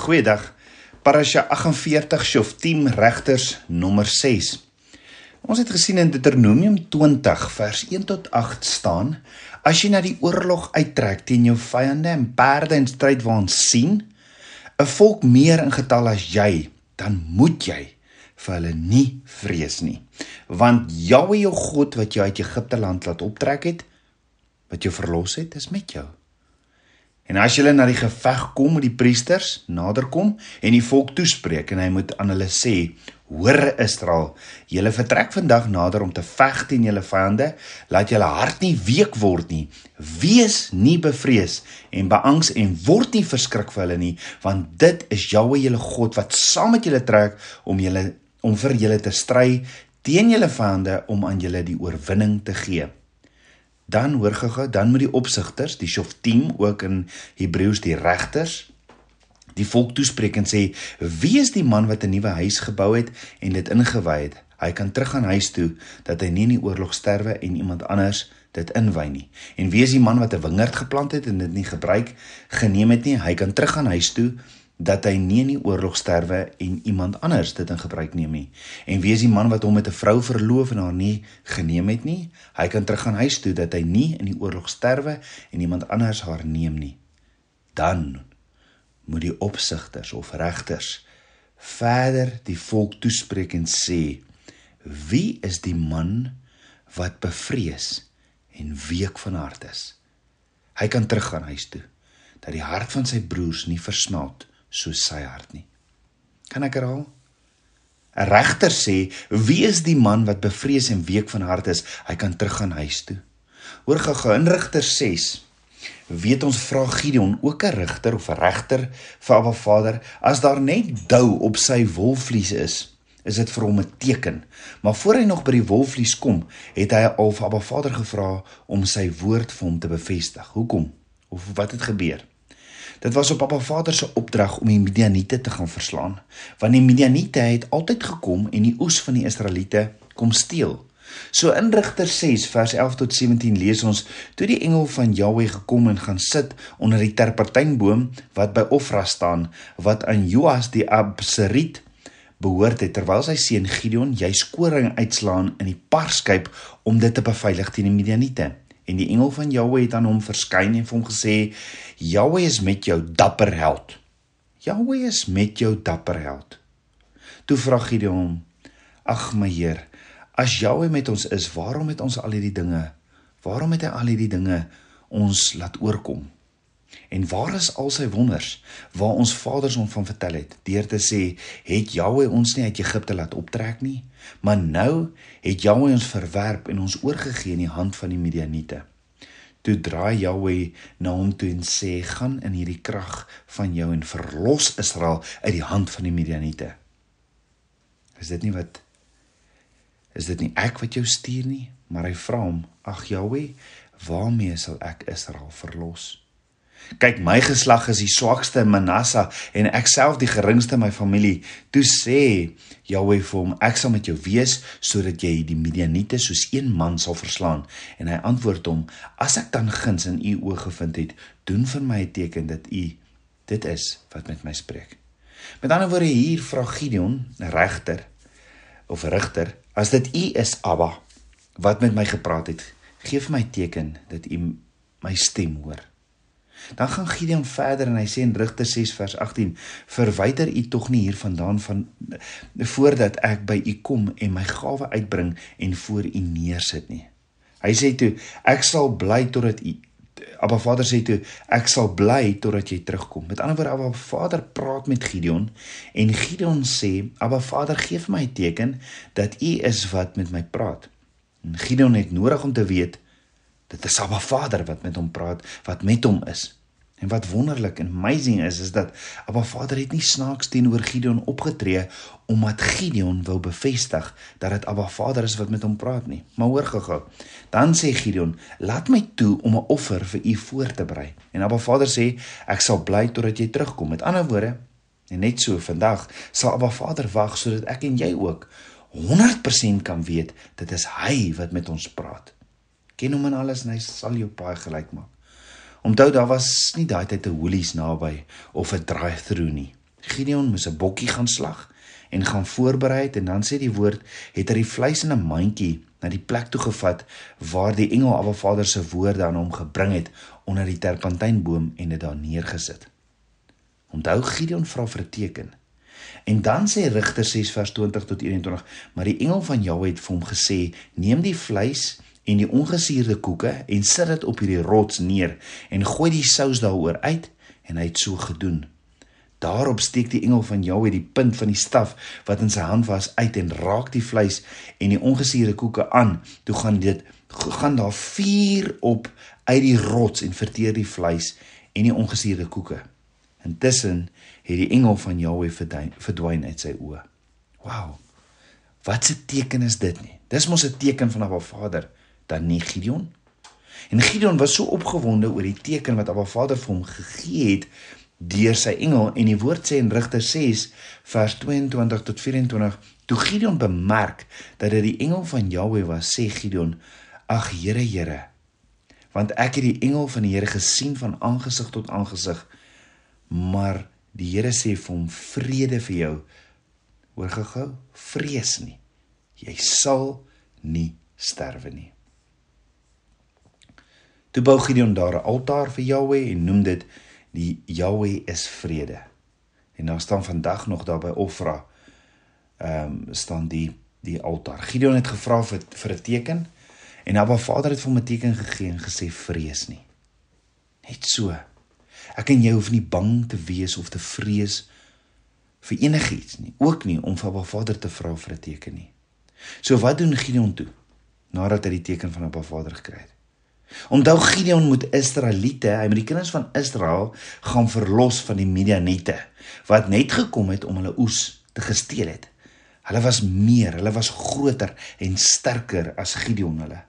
Goeiedag. Parasha 48 Shoftim regters nommer 6. Ons het gesien in Deuteronomium 20 vers 1 tot 8 staan: As jy na die oorlog uittrek teen jou vyande en perde en strydwaans sien, 'n volk meer in getal as jy, dan moet jy vir hulle nie vrees nie, want Jahwe jou God wat jou uit Egipte land laat optrek het, wat jou verlos het, is met jou. En as julle na die geveg kom met die priesters, naderkom en die volk toespreek en hy moet aan hulle sê: "Hoor Israel, julle vertrek vandag nader om te veg teen julle vyande, laat julle hart nie week word nie. Wees nie bevrees en beangs en word nie verskrik vir hulle nie, want dit is Jahwe julle God wat saam met julle trek om julle om vir julle te stry teen julle vyande om aan julle die oorwinning te gee." Dan hoor gou dan moet die opsigters die shoftim ook in Hebreëus die regters die volk toespreek en sê wie is die man wat 'n nuwe huis gebou het en dit ingewy het? Hy kan terug gaan huis toe dat hy nie in die oorlog sterwe en iemand anders dit inwy nie. En wie is die man wat 'n wingerd geplant het en dit nie gebruik geneem het nie? Hy kan terug gaan huis toe dat hy nie in die oorlog sterwe en iemand anders dit in gebruik neem nie. En wie is die man wat hom met 'n vrou verloof en haar nie geneem het nie? Hy kan teruggaan huis toe dat hy nie in die oorlog sterwe en iemand anders haar neem nie. Dan moet die opsigters of regters verder die volk toespreek en sê: Wie is die man wat bevrees en week van hart is? Hy kan teruggaan huis toe dat die hart van sy broers nie versmaak soos sy hart nie. Kan ek herhaal? 'n Regter sê, wie is die man wat bevrees en week van hart is, hy kan teruggaan huis toe. Hoor gou-gou in Rigter 6. Weet ons vra Gideon ook 'n regter of 'n regter vir Abba Vader as daar net dou op sy wolvlies is, is dit vir hom 'n teken. Maar voor hy nog by die wolvlies kom, het hy al vir Abba Vader gevra om sy woord vir hom te bevestig. Hoekom? Of wat het gebeur? Dit was op Papa Vader se opdrag om die Midianiete te gaan verslaan, want die Midianiete het altyd gekom en die oes van die Israeliete kom steel. So in Rigter 6 vers 11 tot 17 lees ons: Toe die engel van Jahweh gekom en gaan sit onder die terpentynboom wat by Ofra staan, wat aan Joas die Abseriet behoort het terwyl sy seun Gideon jy skoring uitslaan in die parskyp om dit te beveilig teen die Midianiete. En die engel van Jahwe het aan hom verskyn en vir hom gesê: "Jahwe is met jou, dapper held." Jahwe is met jou, dapper held. Toe vra Gideon: "Ag my Heer, as Jahwe met ons is, waarom het ons al hierdie dinge? Waarom het hy al hierdie dinge ons laat oorkom?" En waar is al sy wonders waar ons vaders hom van vertel het? Deur te sê het Jahwe ons nie uit Egipte laat optrek nie maar nou het Jahwe ons verwerp en ons oorgegee in die hand van die Midianiete. Toe draai Jahwe na hom toe en sê gaan in hierdie krag van jou en verlos Israel uit die hand van die Midianiete. Is dit nie wat is dit nie ek wat jou stuur nie maar hy vra hom ag Jahwe waarmee sal ek Israel verlos Kyk, my geslag is die swakste in Manasse en ek self die geringste in my familie. Toe sê Jahwe vir hom: Ek sal met jou wees sodat jy die Midianiete soos een man sal verslaan. En hy antwoord hom: As ek dan guns in u oë gevind het, doen vir my 'n teken dat u dit is wat met my spreek. Met ander woorde hier vra Gideon, regter of rigter, as dit u is Abba wat met my gepraat het, gee vir my teken dat u my stem hoor. Dan gaan Gideon verder en hy sê in Rigter 6 vers 18: "Verwyder u tog nie hiervandaan van voordat ek by u kom en my gawe uitbring en voor u neersit nie." Hy sê toe: "Ek sal bly totdat u Abba Vader sê toe: "Ek sal bly totdat jy terugkom." Met ander woorde, Abba Vader praat met Gideon en Gideon sê: "Abba Vader, gee vir my 'n teken dat u is wat met my praat." En Gideon het nodig om te weet Dit is Abba Vader wat met hom praat, wat met hom is. En wat wonderlik en amazing is, is dat Abba Vader het nie snaaks teenoor Gideon opgetree omdat Gideon wou bevestig dat dit Abba Vader is wat met hom praat nie. Maar hoor gou-gou. Dan sê Gideon: "Laat my toe om 'n offer vir u voor te berei." En Abba Vader sê: "Ek sal bly totdat jy terugkom." Met ander woorde, en net so vandag sal Abba Vader wag sodat ek en jy ook 100% kan weet dit is hy wat met ons praat ken hom in alles en hy sal jou paai gelyk maak. Onthou daar was nie daai tyd 'n Woolies naby of 'n drive-through nie. Gideon moes 'n bokkie gaan slag en gaan voorberei het en dan sê die woord het hy die vleis in 'n mandjie na die plek toe gevat waar die engel Abba Vader se woorde aan hom gebring het onder die terpentynboom en dit daar neergesit. Onthou Gideon vra vir 'n teken. En dan sê Rigter 6 vers 20 tot 21, maar die engel van Jahwe het vir hom gesê: "Neem die vleis en die ongesuurde koeke en sit dit op hierdie rots neer en gooi die sous daaroor uit." En hy het so gedoen. Daarop steek die engel van Jahwe die punt van die staf wat in sy hand was uit en raak die vleis en die ongesuurde koeke aan. Toe gaan dit gaan daar vuur op uit die rots en verteer die vleis en die ongesuurde koeke. Intussen het die engel van Jahwe verdwyn uit sy oë. Wow. Wat 'n teken is dit nie? Dis mos 'n teken van Abba Vader, dan nie Gideon. En Gideon was so opgewonde oor die teken wat Abba Vader vir hom gegee het deur sy engel en die woord sê in Rigter 6 vers 22 tot 24 toe Gideon bemerk dat dit die engel van Jahwe was sê Gideon ag Here Here want ek het die engel van die Here gesien van aangesig tot aangesig maar die Here sê vir hom vrede vir jou. Hoor gou vrees nie. Jy sal nie sterwe nie Toe bou Gideon daar 'n altaar vir Jahwe en noem dit die Jahwe is vrede. En daar staan vandag nog daar by Ofra ehm um, staan die die altaar. Gideon het gevra vir vir 'n teken en Abba Vader het vir hom 'n teken gegee en gesê vrees nie. Net so. Ek en jy hoef nie bang te wees of te vrees vir enigiets nie, ook nie om vir Abba Vader te vra vir 'n teken nie. So wat doen Gideon toe nadat hy die teken van Abba Vader gekry het? Onthou Gideon moet Israeliete, hy moet die kinders van Israel gaan verlos van die Midianiete wat net gekom het om hulle oes te gesteel het. Hulle was meer, hulle was groter en sterker as Gideon hulle.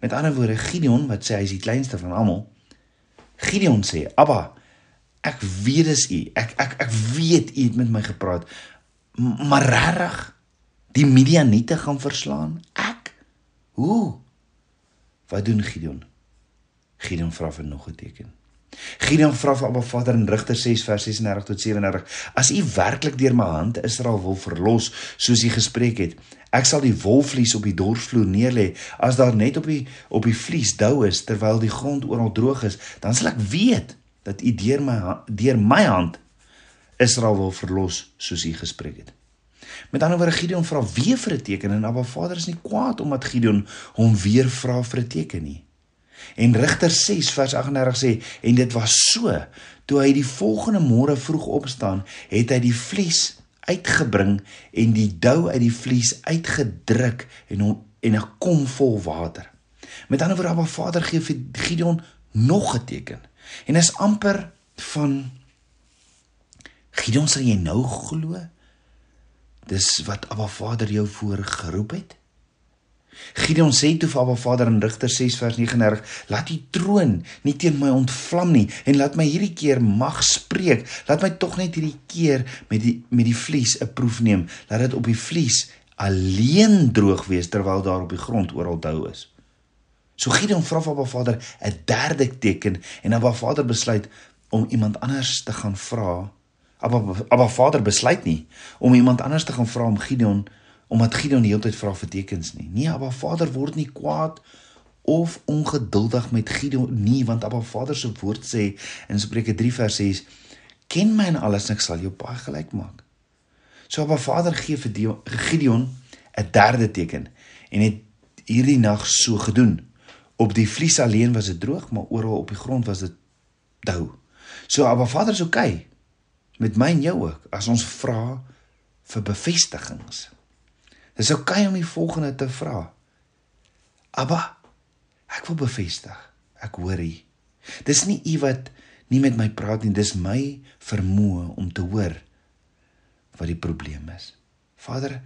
Met ander woorde, Gideon wat sê hy is die kleinste van almal, Gideon sê, "Abba, ek weet dis u. Ek ek ek weet u het met my gepraat. Maar regtig die Midianiete gaan verslaan? Ek? Hoe?" Wat doen Gideon? Gideon vra vir nog 'n teken. Gideon vra vir Abba Vader in Rigter 6 vers 36 tot 37: As U werklik deur my hand Israel wil verlos, soos U gespreek het, ek sal die wolvlies op die dorsvloer neerlê. As daar net op die op die vlies dou is terwyl die grond oral droog is, dan sal ek weet dat U deur my deur my hand Israel wil verlos, soos U gespreek het. Met ander woorde Gideon vra weer vir 'n teken en Abba Vader is nie kwaad omdat Gideon hom weer vra vir 'n teken nie. En Rigter 6 vers 38 sê en dit was so toe hy die volgende môre vroeg opstaan, het hy die vlies uitgebring en die dou uit die vlies uitgedruk en hom en 'n kom vol water. Met ander woorde Abba Vader gee vir Gideon nog 'n teken. En is amper van Gideon sal jy nou glo? Dis wat Abba Vader jou voor geroep het. Gideon sê toe vir Abba Vader in Rigter 6 vers 39: "Laat U troon nie teen my ontvlam nie en laat my hierdie keer mag spreek. Laat my tog net hierdie keer met die met die vlies 'n proef neem. Laat dit op die vlies alleen droog wees terwyl daar op die grond oral dou is." So Gideon vra vir Abba Vader 'n derde teken en Abba Vader besluit om iemand anders te gaan vra Abba Abba Vader besluit nie om iemand anders te gaan vra om Gideon omdat Gideon die hele tyd vra vir tekens nie. Nee, Abba Vader word nie kwaad of ongeduldig met Gideon nie, want Abba Vader se woord sê in Spreuke 3 vers 6: "Ken my in alles en ek sal jou baie gelyk maak." So Abba Vader gee vir Gideon 'n derde teken en het hierdie nag so gedoen. Op die vlies alleen was dit droog, maar oral op die grond was dit dou. So Abba Vader is oukei. Okay met my en jou ook as ons vra vir bevestigings. Dis oukei om die volgende te vra. Abba, ek wil bevestig. Ek hoor U. Dis nie U wat nie met my praat nie, dis my vermoë om te hoor wat die probleem is. Vader,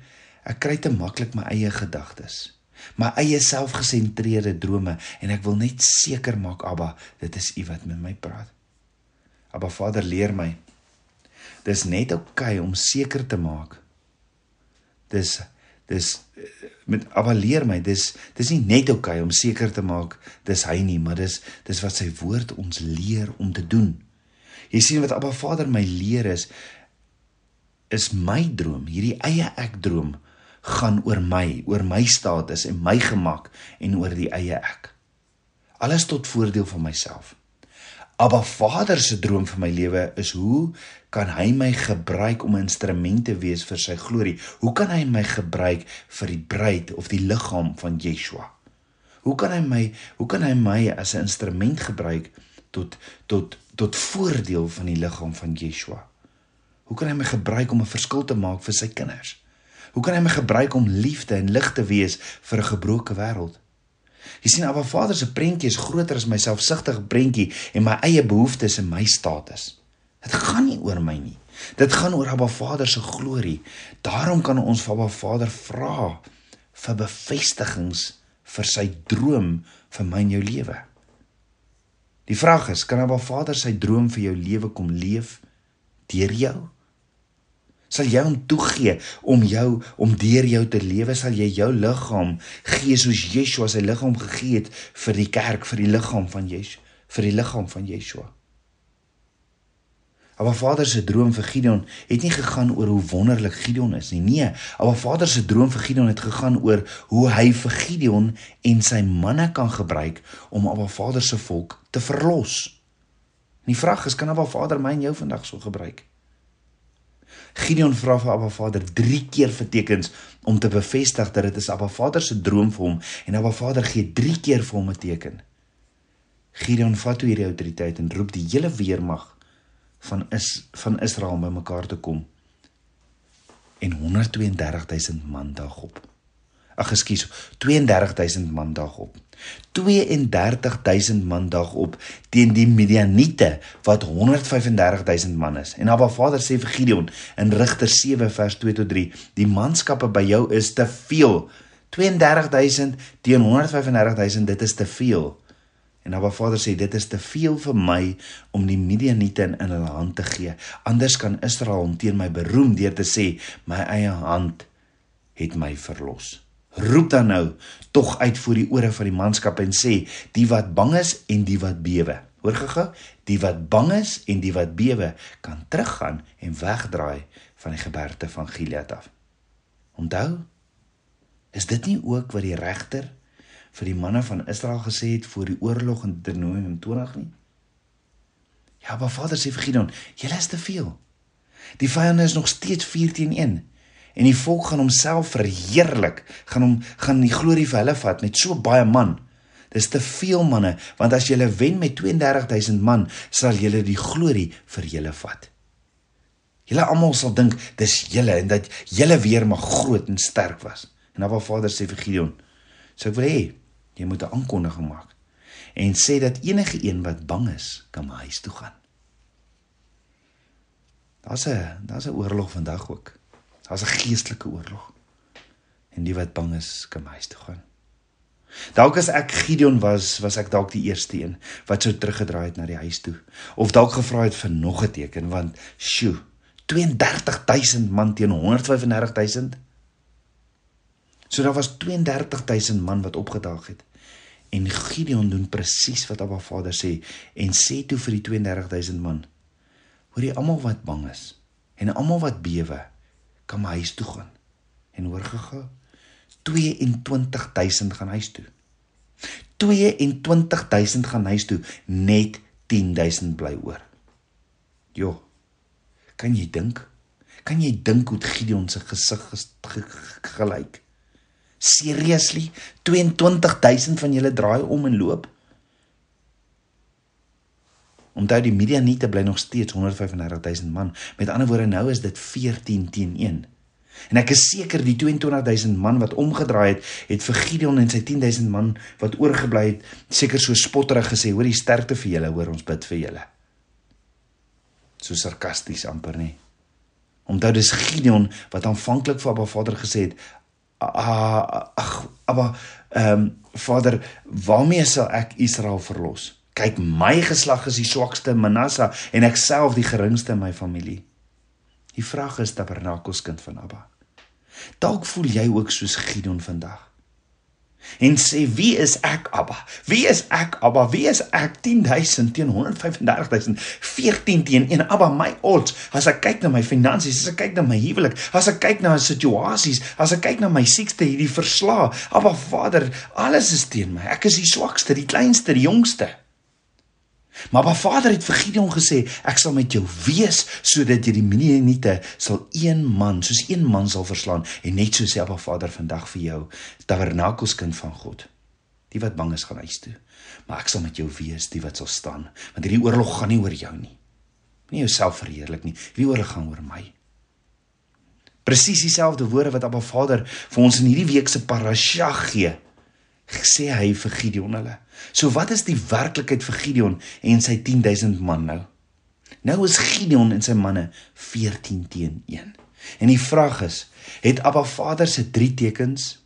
ek kry te maklik my eie gedagtes, my eie selfgesentreerde drome en ek wil net seker maak Abba, dit is U wat met my praat. Abba Vader, leer my dis net oukei okay om seker te maak. Dis dis met avaleer my, dis dis nie net oukei okay om seker te maak dis hy nie, maar dis dis wat sy woord ons leer om te doen. Jy sien wat Abba Vader my leer is is my droom, hierdie eie ek droom gaan oor my, oor my status en my gemak en oor die eie ek. Alles tot voordeel van myself. Abba Vader se droom vir my lewe is hoe kan hy my gebruik om 'n instrument te wees vir sy glorie? Hoe kan hy my gebruik vir die bruid of die liggaam van Yeshua? Hoe kan hy my hoe kan hy my as 'n instrument gebruik tot tot tot voordeel van die liggaam van Yeshua? Hoe kan hy my gebruik om 'n verskil te maak vir sy kinders? Hoe kan hy my gebruik om liefde en lig te wees vir 'n gebroke wêreld? Jy sien, Abba Vader se prentjie is groter as my selfsugtige prentjie en my eie behoeftes en my status. Dit gaan nie oor my nie. Dit gaan oor Abba Vader se glorie. Daarom kan ons vir Abba Vader vra vir bevestigings vir sy droom vir my en jou lewe. Die vraag is, kan Abba Vader sy droom vir jou lewe kom leef deur jou? Sal jy hom toegee om jou om deur jou te lewe? Sal jy jou liggaam gee soos Yeshua sy liggaam gegee het vir die kerk, vir die liggaam van Yeshua, vir die liggaam van Yeshua? Maar Vader se droom vir Gideon het nie gegaan oor hoe wonderlik Gideon is nie. Nee, maar Vader se droom vir Gideon het gegaan oor hoe hy vir Gideon en sy manne kan gebruik om Abba Vader se volk te verlos. En die vraag is, kan Abba Vader my en jou vandag so gebruik? Gideon vra vir Abba Vader 3 keer vir tekens om te bevestig dat dit is Abba Vader se droom vir hom en Abba Vader gee 3 keer vir hom 'n teken. Gideon vat toe hierdie autoriteit en roep die hele weermag van is van Israel bymekaar te kom en 132000 man dag op. Ag ekskuus, 32000 man dag op. 32000 man dag op teen die Midianiete wat 135000 man is. En Abba Vader sê vir Gideon in Rigter 7 vers 2 tot 3, die manskappe by jou is te veel. 32000 teen 135000, dit is te veel. En Abba Vader sê dit is te veel vir my om die Midianiete in, in hulle hand te gee. Anders kan Israel hom teen my beroem deur te sê my eie hand het my verlos roep dan nou tog uit voor die ore van die manskap en sê die wat bang is en die wat bewe. Hoor gega die wat bang is en die wat bewe kan teruggaan en wegdraai van die geberte van Gilead af. Onthou is dit nie ook wat die regter vir die manne van Israel gesê het voor die oorlog in Deuteronomium 20 nie? Ja maar vader sê vir Gideon julle is te veel. Die vyande is nog steeds 4 teen 1 en die volk gaan homself verheerlik, gaan hom gaan die glorie vir hulle vat met so baie man. Dis te veel manne, want as jy wen met 32000 man, sal jy die glorie vir julle vat. Julle almal sal dink dis julle en dat julle weer mag groot en sterk was. En dan wat Vader sê vir Gideon, sê ek wil hê jy moet 'n aankondiging maak en sê dat enige een wat bang is, kan my huis toe gaan. Daar's 'n daar's 'n oorlog vandag ook. Daar's 'n geestelike oorlog. En die wat bang is, kan huis toe gaan. Dalk as ek Gideon was, was ek dalk die eerste een wat sou teruggedraai het na die huis toe of dalk gevra het vir nog 'n teken want sjoe 32000 man teen 135000 So daar was 32000 man wat opgedaag het en Gideon doen presies wat Abba Vader sê en sê toe vir die 32000 man hoor jy almal wat bang is en almal wat bewe kan my huis toe gaan. En hoor gega 22000 gaan huis toe. 22000 gaan huis toe, net 10000 bly oor. Jo. Kan jy dink? Kan jy dink hoe Gideon se gesig gelyk? Seriously, 22000 van julle draai om en loop. Onthou die Midianiete bly nog steeds 135000 man. Met ander woorde nou is dit 14 teen 1. En ek is seker die 22000 man wat omgedraai het, het vir Gideon en sy 10000 man wat oorgebly het, seker so spotterig gesê: "Hoor die sterkte vir julle, hoor ons bid vir julle." So sarkasties amper nie. Onthou dis Gideon wat aanvanklik vir Abba Vader gesê het: "Ag, Abba, ehm um, Vader, waarmee sal ek Israel verlos?" Kyk, my geslag is die swakste, Manasse, en ek self die geringste in my familie. Die vraag is tabernakels kind van Abba. Dalk voel jy ook soos Gideon vandag. en sê wie is ek Abba? Wie is ek Abba? Wie is ek 10000 teen 135000 14 teen 1 Abba my odds as ek kyk na my finansies, as ek kyk na my huwelik, as ek kyk na situasies, as ek kyk na my siekte hierdie verslaa, Abba Vader, alles is teen my. Ek is die swakste, die kleinste, die jongste. Maar Abba Vader het vir Gideon gesê, ek sal met jou wees sodat jy die Midianiete sal een man, soos een man sal verslaan en net so sê Abba Vader vandag vir jou, tabernakelskind van God. Die wat bang is gaan huis toe. Maar ek sal met jou wees, die wat sal staan, want hierdie oorlog gaan nie oor jou nie. Nie jouself verheerlik nie. Hierdie oorlog gaan oor my. Presies dieselfde woorde wat Abba Vader vir ons in hierdie week se parasha gee sê hy vir Gideon hulle. So wat is die werklikheid vir Gideon en sy 10000 man nou? Nou is Gideon en sy manne 14 teen 1. En die vraag is, het Abba Vader se drie tekens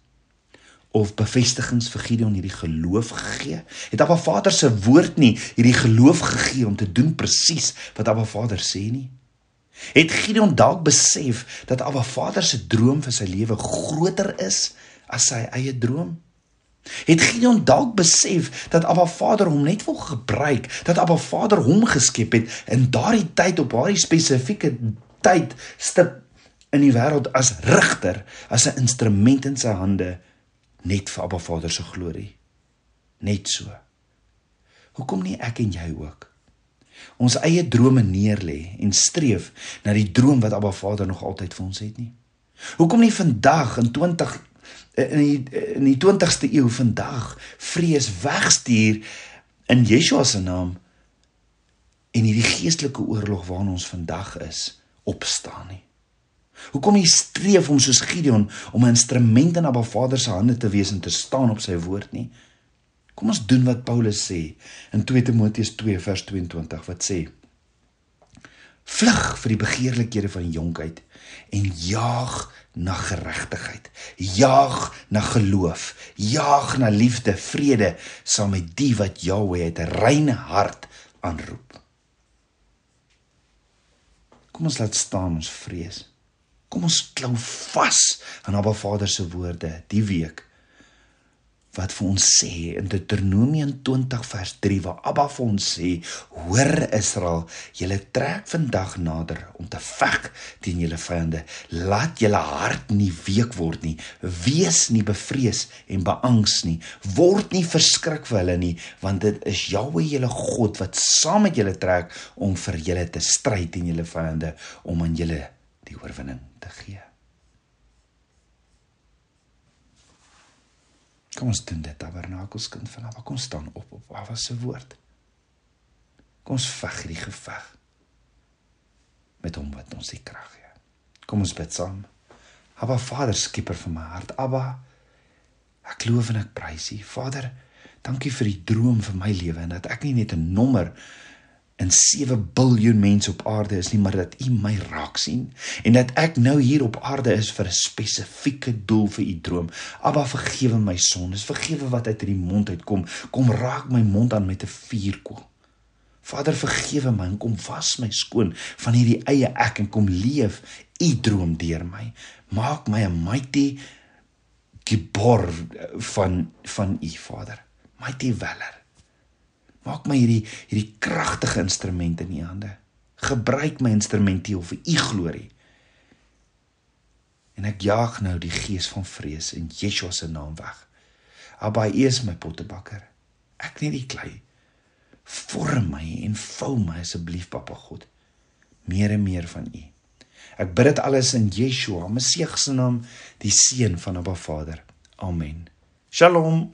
of bevestigings vir Gideon hierdie geloof gegee? Het Abba Vader se woord nie hierdie geloof gegee om te doen presies wat Abba Vader sê nie? Het Gideon dalk besef dat Abba Vader se droom vir sy lewe groter is as sy eie droom? Het Gideon dalk besef dat Abba Vader hom net wil gebruik, dat Abba Vader hom geskep het in daardie tyd op daardie spesifieke tyd stip in die wêreld as rigter, as 'n instrument in sy hande net vir Abba Vader se glorie. Net so. Hoekom nie ek en jy ook? Ons eie drome neerlê en streef na die droom wat Abba Vader nog altyd vir ons het nie. Hoekom nie vandag in 20 in die in die 20ste eeu vandag vrees wegstuur in Yeshua se naam en hierdie geestelike oorlog waarin ons vandag is opstaan nie. Hoekom jy streef om soos Gideon om 'n instrument in Abba Vader se hande te wees en te staan op sy woord nie? Kom ons doen wat Paulus sê in 2 Timoteus 2 vers 22 wat sê: Vlug vir die begeerlikhede van jonkheid en jaag na geregtigheid. Jaag na geloof, jaag na liefde, vrede saam met die wat Jahweh het 'n reine hart aanroep. Kom ons laat staan ons vrees. Kom ons klou vas aan Abba Vader se woorde die week wat vir ons sê in Deuteronomium 20 vers 3 waar Abba vir ons sê: "Hoor Israel, julle trek vandag nader om te veg teen julle vyande. Laat julle hart nie week word nie. Wees nie bevrees en beangs nie. Word nie verskrik vir hulle nie, want dit is Jahweh julle God wat saam met julle trek om vir julle te stry teen julle vyande om aan julle die oorwinning te gee." Kom ons doen dit, tabernakelskind van Abba. Kom staan op op Abba se woord. Kom ons veg hierdie geveg met hom wat ons die krag gee. Kom ons bid saam. Abba Vader, skieper van my hart. Abba, ek loof en ek prys U. Vader, dankie vir die droom vir my lewe en dat ek nie net 'n nommer in 7 biljoen mense op aarde is nie, maar dat U my raak sien en dat ek nou hier op aarde is vir 'n spesifieke doel vir U droom. Abba, vergewe my sondes, vergewe wat uit hierdie mond uitkom. Kom raak my mond aan met 'n vuurkoel. Vader, vergewe my en kom was my skoon van hierdie eie ek en kom leef U droom deur my. Maak my 'n mighty gebor van van U, Vader. Mighty valor. Maak my hierdie hierdie kragtige instrument in u hande. Gebruik my instrumenteel vir u glorie. En ek jaag nou die gees van vrees in Yeshua se naam weg. Abba, u is my pottebakker. Ek net die klei. Vorm my en vou my asseblief, Papa God. Meer en meer van u. Ek bid dit alles in Yeshua, Messie se naam, die seun van Abba Vader. Amen. Shalom.